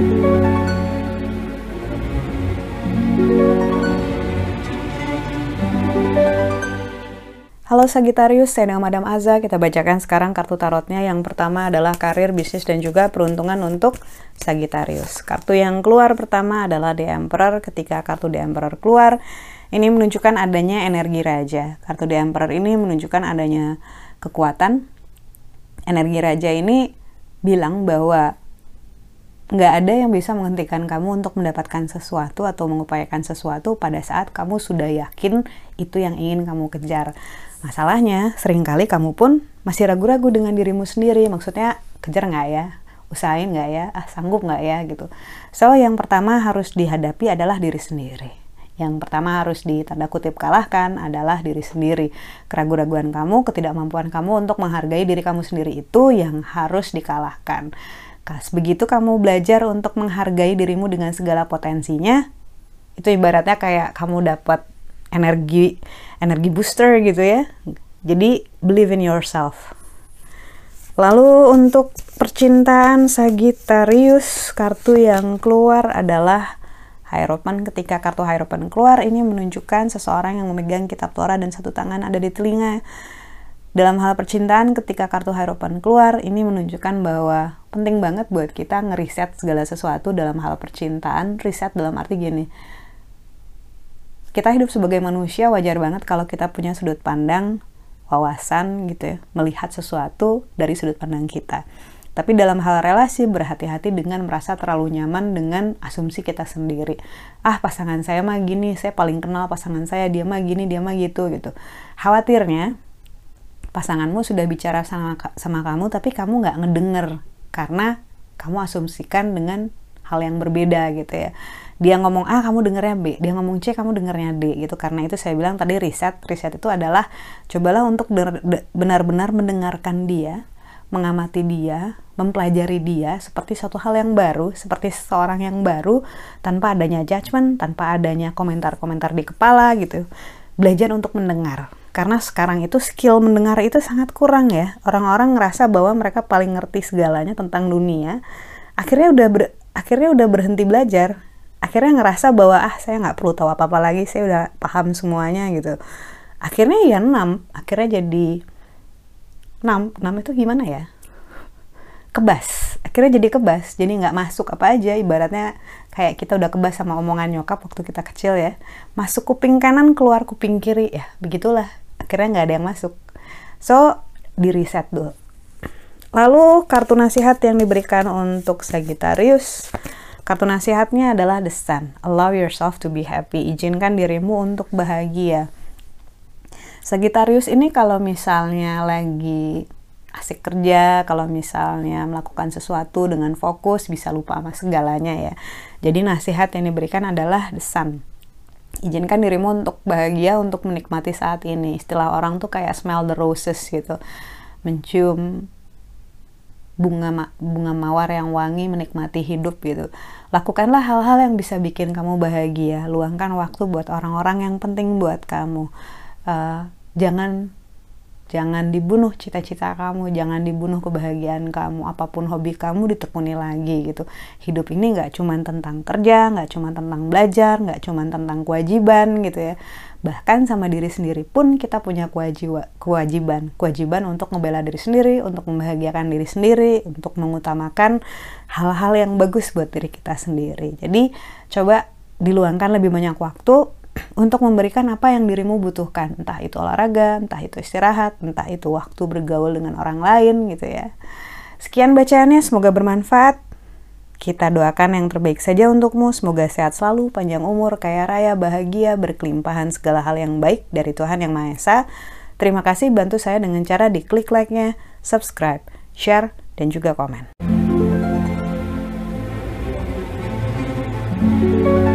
Halo Sagittarius, saya dengan Madam Aza. Kita bacakan sekarang kartu tarotnya. Yang pertama adalah karir, bisnis, dan juga peruntungan untuk Sagittarius. Kartu yang keluar pertama adalah The Emperor. Ketika kartu The Emperor keluar, ini menunjukkan adanya energi raja. Kartu The Emperor ini menunjukkan adanya kekuatan. Energi raja ini bilang bahwa nggak ada yang bisa menghentikan kamu untuk mendapatkan sesuatu atau mengupayakan sesuatu pada saat kamu sudah yakin itu yang ingin kamu kejar. Masalahnya, sering kali kamu pun masih ragu-ragu dengan dirimu sendiri. Maksudnya, kejar nggak ya? Usahain nggak ya? Ah, sanggup nggak ya? Gitu. So, yang pertama harus dihadapi adalah diri sendiri. Yang pertama harus ditanda kutip kalahkan adalah diri sendiri. Keraguan-raguan kamu, ketidakmampuan kamu untuk menghargai diri kamu sendiri itu yang harus dikalahkan. Kas begitu kamu belajar untuk menghargai dirimu dengan segala potensinya, itu ibaratnya kayak kamu dapat energi energi booster gitu ya. Jadi believe in yourself. Lalu untuk percintaan Sagittarius, kartu yang keluar adalah Hierophant. Ketika kartu Hierophant keluar, ini menunjukkan seseorang yang memegang kitab Torah dan satu tangan ada di telinga. Dalam hal percintaan, ketika kartu Hierophant keluar, ini menunjukkan bahwa penting banget buat kita ngeriset segala sesuatu dalam hal percintaan. Riset dalam arti gini, kita hidup sebagai manusia wajar banget kalau kita punya sudut pandang wawasan gitu ya melihat sesuatu dari sudut pandang kita tapi dalam hal relasi berhati-hati dengan merasa terlalu nyaman dengan asumsi kita sendiri. Ah pasangan saya mah gini saya paling kenal pasangan saya dia mah gini dia mah gitu gitu. Khawatirnya pasanganmu sudah bicara sama sama kamu tapi kamu nggak ngedenger karena kamu asumsikan dengan hal yang berbeda gitu ya. Dia ngomong A kamu dengernya B. Dia ngomong C kamu dengernya D gitu. Karena itu saya bilang tadi riset riset itu adalah cobalah untuk benar-benar mendengarkan dia mengamati dia mempelajari dia seperti suatu hal yang baru seperti seseorang yang baru tanpa adanya judgement tanpa adanya komentar-komentar di kepala gitu. Belajar untuk mendengar. Karena sekarang itu skill mendengar itu sangat kurang ya. Orang-orang ngerasa bahwa mereka paling ngerti segalanya tentang dunia. Akhirnya udah ber, akhirnya udah berhenti belajar. Akhirnya ngerasa bahwa ah saya nggak perlu tahu apa apa lagi saya udah paham semuanya gitu. Akhirnya ya enam akhirnya jadi enam. Enam itu gimana ya? Kebas. Akhirnya jadi kebas. Jadi nggak masuk apa aja. Ibaratnya kayak kita udah kebas sama omongan nyokap waktu kita kecil ya. Masuk kuping kanan keluar kuping kiri. Ya begitulah. Akhirnya nggak ada yang masuk. So di reset dulu. Lalu kartu nasihat yang diberikan untuk Sagittarius. Kartu nasihatnya adalah The Sun. Allow yourself to be happy. Izinkan dirimu untuk bahagia. Sagittarius ini kalau misalnya lagi asik kerja, kalau misalnya melakukan sesuatu dengan fokus bisa lupa sama segalanya ya. Jadi nasihat yang diberikan adalah The Sun. Izinkan dirimu untuk bahagia, untuk menikmati saat ini. Istilah orang tuh kayak smell the roses gitu. Mencium bunga ma bunga mawar yang wangi menikmati hidup gitu. Lakukanlah hal-hal yang bisa bikin kamu bahagia. Luangkan waktu buat orang-orang yang penting buat kamu. Uh, jangan jangan dibunuh cita-cita kamu, jangan dibunuh kebahagiaan kamu. Apa pun hobi kamu ditekuni lagi gitu. Hidup ini nggak cuma tentang kerja, nggak cuma tentang belajar, nggak cuma tentang kewajiban gitu ya bahkan sama diri sendiri pun kita punya kewajiban kewajiban untuk membela diri sendiri untuk membahagiakan diri sendiri untuk mengutamakan hal-hal yang bagus buat diri kita sendiri jadi coba diluangkan lebih banyak waktu untuk memberikan apa yang dirimu butuhkan entah itu olahraga entah itu istirahat entah itu waktu bergaul dengan orang lain gitu ya sekian bacaannya semoga bermanfaat kita doakan yang terbaik saja untukmu. Semoga sehat selalu, panjang umur, kaya raya, bahagia, berkelimpahan segala hal yang baik dari Tuhan Yang Maha Esa. Terima kasih bantu saya dengan cara diklik like-nya, subscribe, share, dan juga komen. thank you